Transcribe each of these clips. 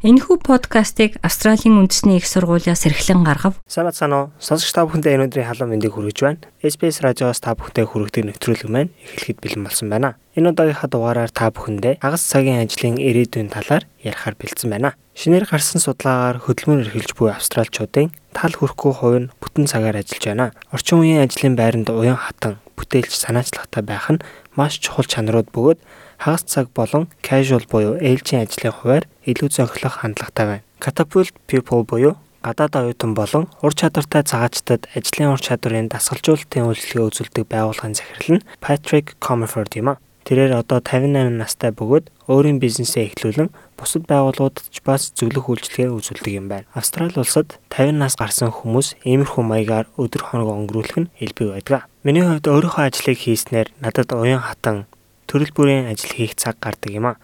Энэхүү подкастыг Австралийн үндэсний их сургуулиас эрхлэн гаргав. Самбат санаа сонсогч та бүхэндээ өнөөдрийн халуун мэндийг хүргэж байна. SBS радиоос та бүхэндээ хүргэдэг нэвтрүүлэг маань эхлэхэд бэлэн болсон байна. Энэ удаагийнхаа дугаараар та бүхэндээ хагас цагийн ажлын ирээдүйн талаар ярихаар бэлдсэн байна. Шинээр гарсан судалгаагаар хөдөлмөр эрхэлж буй австралчуудын тал хүрхгүй хувь нь бүтэн цагаар ажиллаж байна. Орчин үеийн ажлын байранд уян хатан бүтээлч санаачлагтай байх нь маш чухал чанарууд бөгөөд хагас цаг болон casual буюу ээлжийн ажлын хуваар илүү зохилох хандлагатай байна. Catapult people буюу гадаад оюутан болон ур чадвартай цагаачтад ажлын ур чадварын дасгалжуулалтын үйлчлэгээ үзүүлдэг байгууллагын захирал нь Patrick Comerford юм а. Тэрээр одоо 58 настай бөгөөд өөрийн бизнесээ эхлүүлэн бусад байгууллагуудад ч бас зөвлөх үйлчлэгээ үзүүлдэг юм байна. Австрали улсад 50 нас гарсан хүмүүс иймэрхүү маягаар өдөр хоног өнгөрүүлэх нь элбэг байдаг. Миний хувьд өөрийнхөө ажлыг хийснээр надад уян хатан төрөл бүрийн ажил хийх цаг гардаг юм а.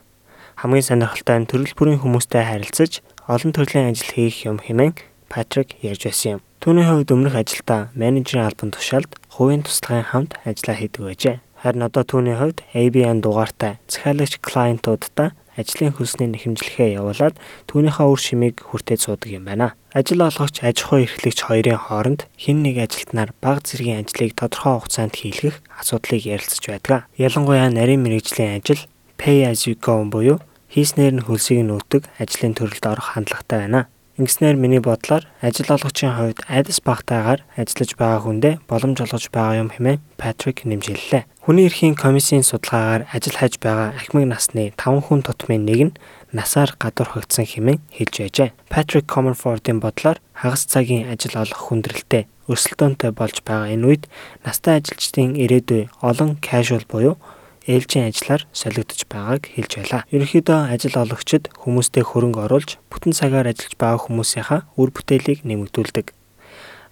Хамгийн сонирхолтой нь төрөл бүрийн хүмүүстэй харилцаж олон төрлийн ажил хийх юм хэмээн Патрик ярьж байсан юм. Түүний хувьд өмнөх ажилдаа менежерийн албан тушаалд хувийн туслагын хамт ажиллаа хийдэг байжээ. Харин одоо түүний хувьд ABN дугаартай захиалагч клиентуудтай ажлын хөлсний нэхэмжлэхээ явуулаад түүнийхээ үр шимийг хүртээд суудаг юм байна. Ажил олгогч аж ахуй эрхлэгч хоёрын хооронд хэн нэг ажилтнаар бага зэргийн ажлыг тодорхой хугацаанд хийлгэх асуудлыг ярилцаж байдаг. Ялангуяа нарийн мэрэгжлийн ажил pay as you go буюу хийснээр нь хөлсийг өгдөг ажлын төрөлд орох хандлагатай байна. Ингэснээр миний бодлоор ажил олгогчийн хувьд айдас багтаагаар ажиллаж байгаа хүндээ боломж олгож байгаа юм хэмээн Патрик нэмжиллээ. Хүний эрхийн комиссийн судалгаагаар ажил хайж байгаа ахмад насны 5 хүн тутмын нэг нь насаар гадуур хөгдсөн хэмээн хэлж байжээ. Patrick Comerford-ийн бодлоор хагас цагийн ажил олох хүндрэлтэй өрсөлдөөнтэй болж байгаа энэ үед настай ажилчдын ирээдүй олон casual буюу ээлжийн ажиллаар солигдож байгааг хэлж байлаа. Ерөнхийдөө ажил олгогчид хүмүүстэй хөрөнгө оруулж бүтэн цагаар ажиллаж байгаа хүмүүсийнхаа үр бүтээлийг нэмэгдүүлдэг.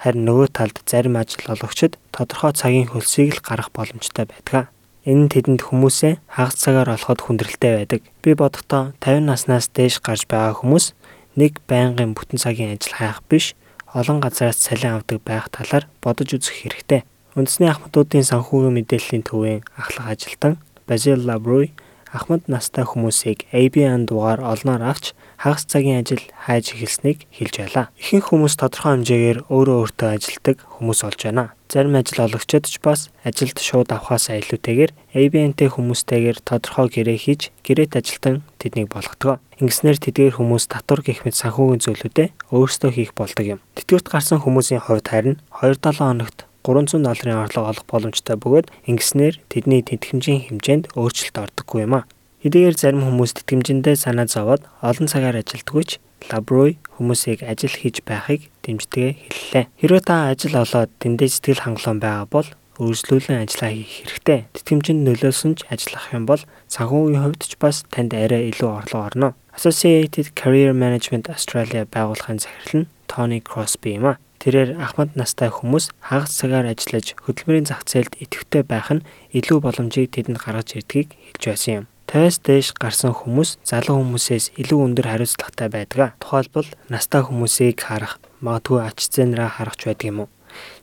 Харин нөгөө талд зарим ажил олгогчид тодорхой цагийн хөлсийг л гарах боломжтой байдаг. Энэ нь тэдэнд хүмүүсээ хагас цагаар олоход хүндрэлтэй байдаг. Би бодохдоо 50 наснаас дээш гарч байгаа хүмүүс нэг байнгын бүтэн цагийн ажил хайх биш, олон газараас цалин авдаг байх талаар бодож үзэх хэрэгтэй. Үндэсний ахмадуудын санхүүгийн мэдээллийн төвийн ахлах ажилтан Basil Labroy Ахмад настай хүмүүсийг ABN дугаар олноор авч хагас цагийн ажил хайж эхэлснийг хэлж байлаа. Ихэнх хүмүүс тодорхой хэмжээгээр өөрөө өөртөө ажилдаг хүмүүс болж байна. Зарим ажил олгогчид ч бас ажилд шууд авахаас илүүтэйгээр ABN-тэй хүмүүстэйгээр тодорхой гэрээ хийж гэрээт ажилтан тэднийг болгодог. Ингэснээр тэдгээр хүмүүс татвар гэх мэт санхүүгийн зөвлөдөө өөрсдөө хийх болдог юм. Тэтгэврт гарсан хүмүүсийн хувьд харин 2-7 хоногт 300 долларын орлого олох боломжтой бөгөөд ингэснээр тэдний тэтгэмжийн хэмжээнд өөрчлөлт ордоггүй юм а. Хэдийгээр зарим хүмүүс тэтгэмжиндээ санаа зовоод олон цагаар ажилдгүйч Лаброй хүмүүсийг ажил хийж байхыг дэмждэгэ хэллээ. Хэрвээ та ажил олоод тэндээ сэтгэл хангалуун байгаа бол үргэлжлүүлэн ажиллаа хийх хэрэгтэй. Тэтгэмжинд нөлөөлсөн ч ажиллах юм бол санхүүгийн хувьд ч бас танд арай илүү орлого орно. Associated Career Management Australia байгууллагын захирал нь Tony Crosby юм а. Тэрээр ахмад настай хүмүүс хагас цагаар ажиллаж хөдөлмөрийн зах зээлд идэвхтэй байх нь илүү боломжийг тэдэнд гаргаж ирдгийг хэлж байсан юм. 50-аас дээш гарсан хүмүүс залуу хүмүүсээс илүү өндөр хариуцлагатай байдаг. Тухайлбал настай хүмүүсийг харах, магадгүй ач зээнрээ харах ч байдаг юм уу.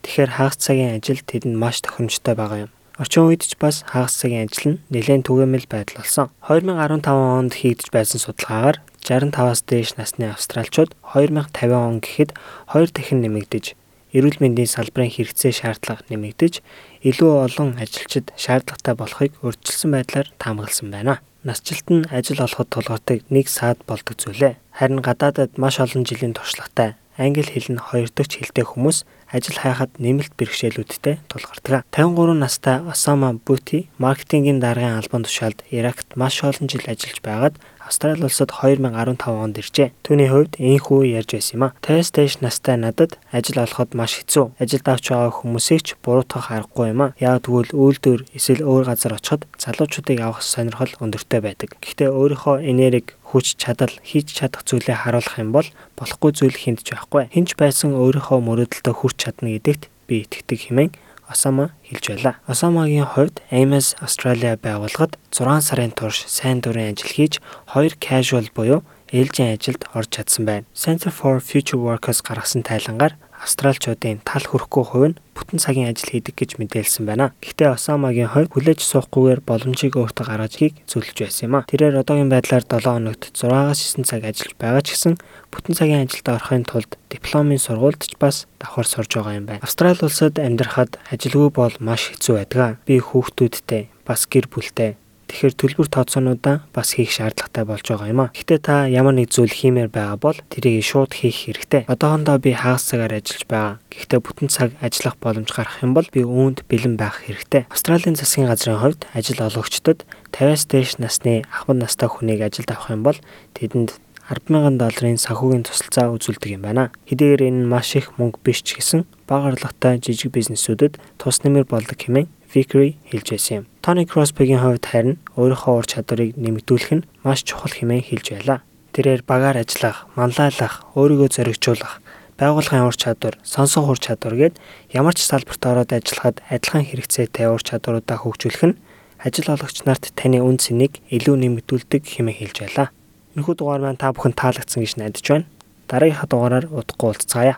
Тэгэхээр хагас цагийн ажил тэдэнд маш тохиромжтой байгаа юм. Орчин үед ч бас хагас цагийн ажил нь нэлээд түгээмэл байдал болсон. 2015 онд хийгдэж байсан судалгаагаар 65-аас дээш насны австралчууд 2050 он гэхэд 2 дахин нэмэгдэж, эрүүл мэндийн салбарын хэрэгцээ шаардлага нэмэгдэж, илүү олон ажилчид шаардлагатай болохыг урьдчилсан байдлаар таамагласан байна. Насжилт нь ажил олоход тулгардаг нэг саад болдог зүйлээ. Харин гадаадад маш олон жилийн туршлагатай англи хэл нь хоёр дахь хэлтэй хүмүүс ажил хайхад нэмэлт бэрхшээлүүдтэй тулгардаг. 53 настай Осама Бути маркетингийн даргын албан тушаалд Иракт маш олон жил ажиллаж байгаад Австрали улсад 2015 онд иржээ. Түүний хувьд энэхүү ярьж байсан юм а. 50-аас дээш настай надад ажил олоход маш хэцүү. Ажилд авч байгаа хүмүүсийг ч буруутгах аргагүй юм а. Яг тэгвэл үйлдвэр эсвэл өөр газар очиход залуучуудыг авах сонирхол өндөртэй байдаг. Гэхдээ өөрийнхөө энерги хүч чадал хийж чадах зүйлээ харуулах юм бол болохгүй зүйл хинтж байхгүй. Хинч байсан өөрийнхөө мөрөөдөлтөд хүрч чадна гэдэгт би итгэдэг хэмээн Осама хэлж байлаа. Осамагийн хувьд Amos Australia байгууллагад 6 сарын турш сайн дурын ажил хийж 2 casual буюу ээлжийн ажилд орж чадсан байна. Center for Future Workers гаргасан тайлангаар австралчуудын тал хүрхгүй хувь нь бүтэн цагийн ажил хийдэг гэж мэдээлсэн байна. Гэхдээ Осамагийн хувьд хүлээж суухгүйгээр боломжийг өөртөө гаргаж хийг зөвлөж байсан юм а. Тэрээр одоогийн байдлаар 7 хоногт 6-аас 9 цаг ажиллаж байгаа ч гэсэн бүтэн цагийн ажилд орохын тулд дипломын сургуульд ч бас давхар сурж байгаа юм байна. Австрали улсад амьдрахад ажилгүй бол маш хэцүү байдаг. Би хүүхдүүдтэй бас гэр бүлтэй Тэгэхээр төлбөр тооцоонуудаа бас хийх шаардлагатай болж байгаа юм а. Гэхдээ та ямар нэг зүйл хиймээр байгаа бол тэрийг шууд хийх хэрэгтэй. Одоохондоо би хагас цагаар ажиллаж байгаа. Гэхдээ бүтэн цаг ажиллах боломж гарах юм бол би үүнд бэлэн байх хэрэгтэй. Австралийн засгийн газрын хувьд ажил олгогчдод 50-аас дээш насны ахмад настай хүнийг ажилд авах юм бол тэдэнд 100000 долларын санхүүгийн тусалцаа үзүүлдэг юм байна. Хэдийгээр энэ маш их мөнгө биш ч гэсэн бага орлоготой жижиг бизнесүүдэд тус нэмэр болдог хэмээн Vickery хэлж байсан юм. Тони Кросбигийн хувьд харин өөрийнхөө ур чадварыг нэмэгдүүлэх нь маш чухал хэмээн хэлж байлаа. Тэрээр багаар ажиллах, манлайлах, өөрийгөө зоригжуулах, байгууллагын ур чадвар, сонсох ур чадвар гээд ямар ч салбарт ороод ажиллахад адилхан хэрэгцээтэй ур чадваруудаа хөгжүүлэх нь ажил олгогч нарт таны үн цэнийг илүү нэмэгдүүлдэг хэмээн хэлж байлаа. Энэхүү дугаар маань та бүхэн таалагдсан гэж найдаж байна. Дараагийнхаа дугаараар удахгүй уулзцаая.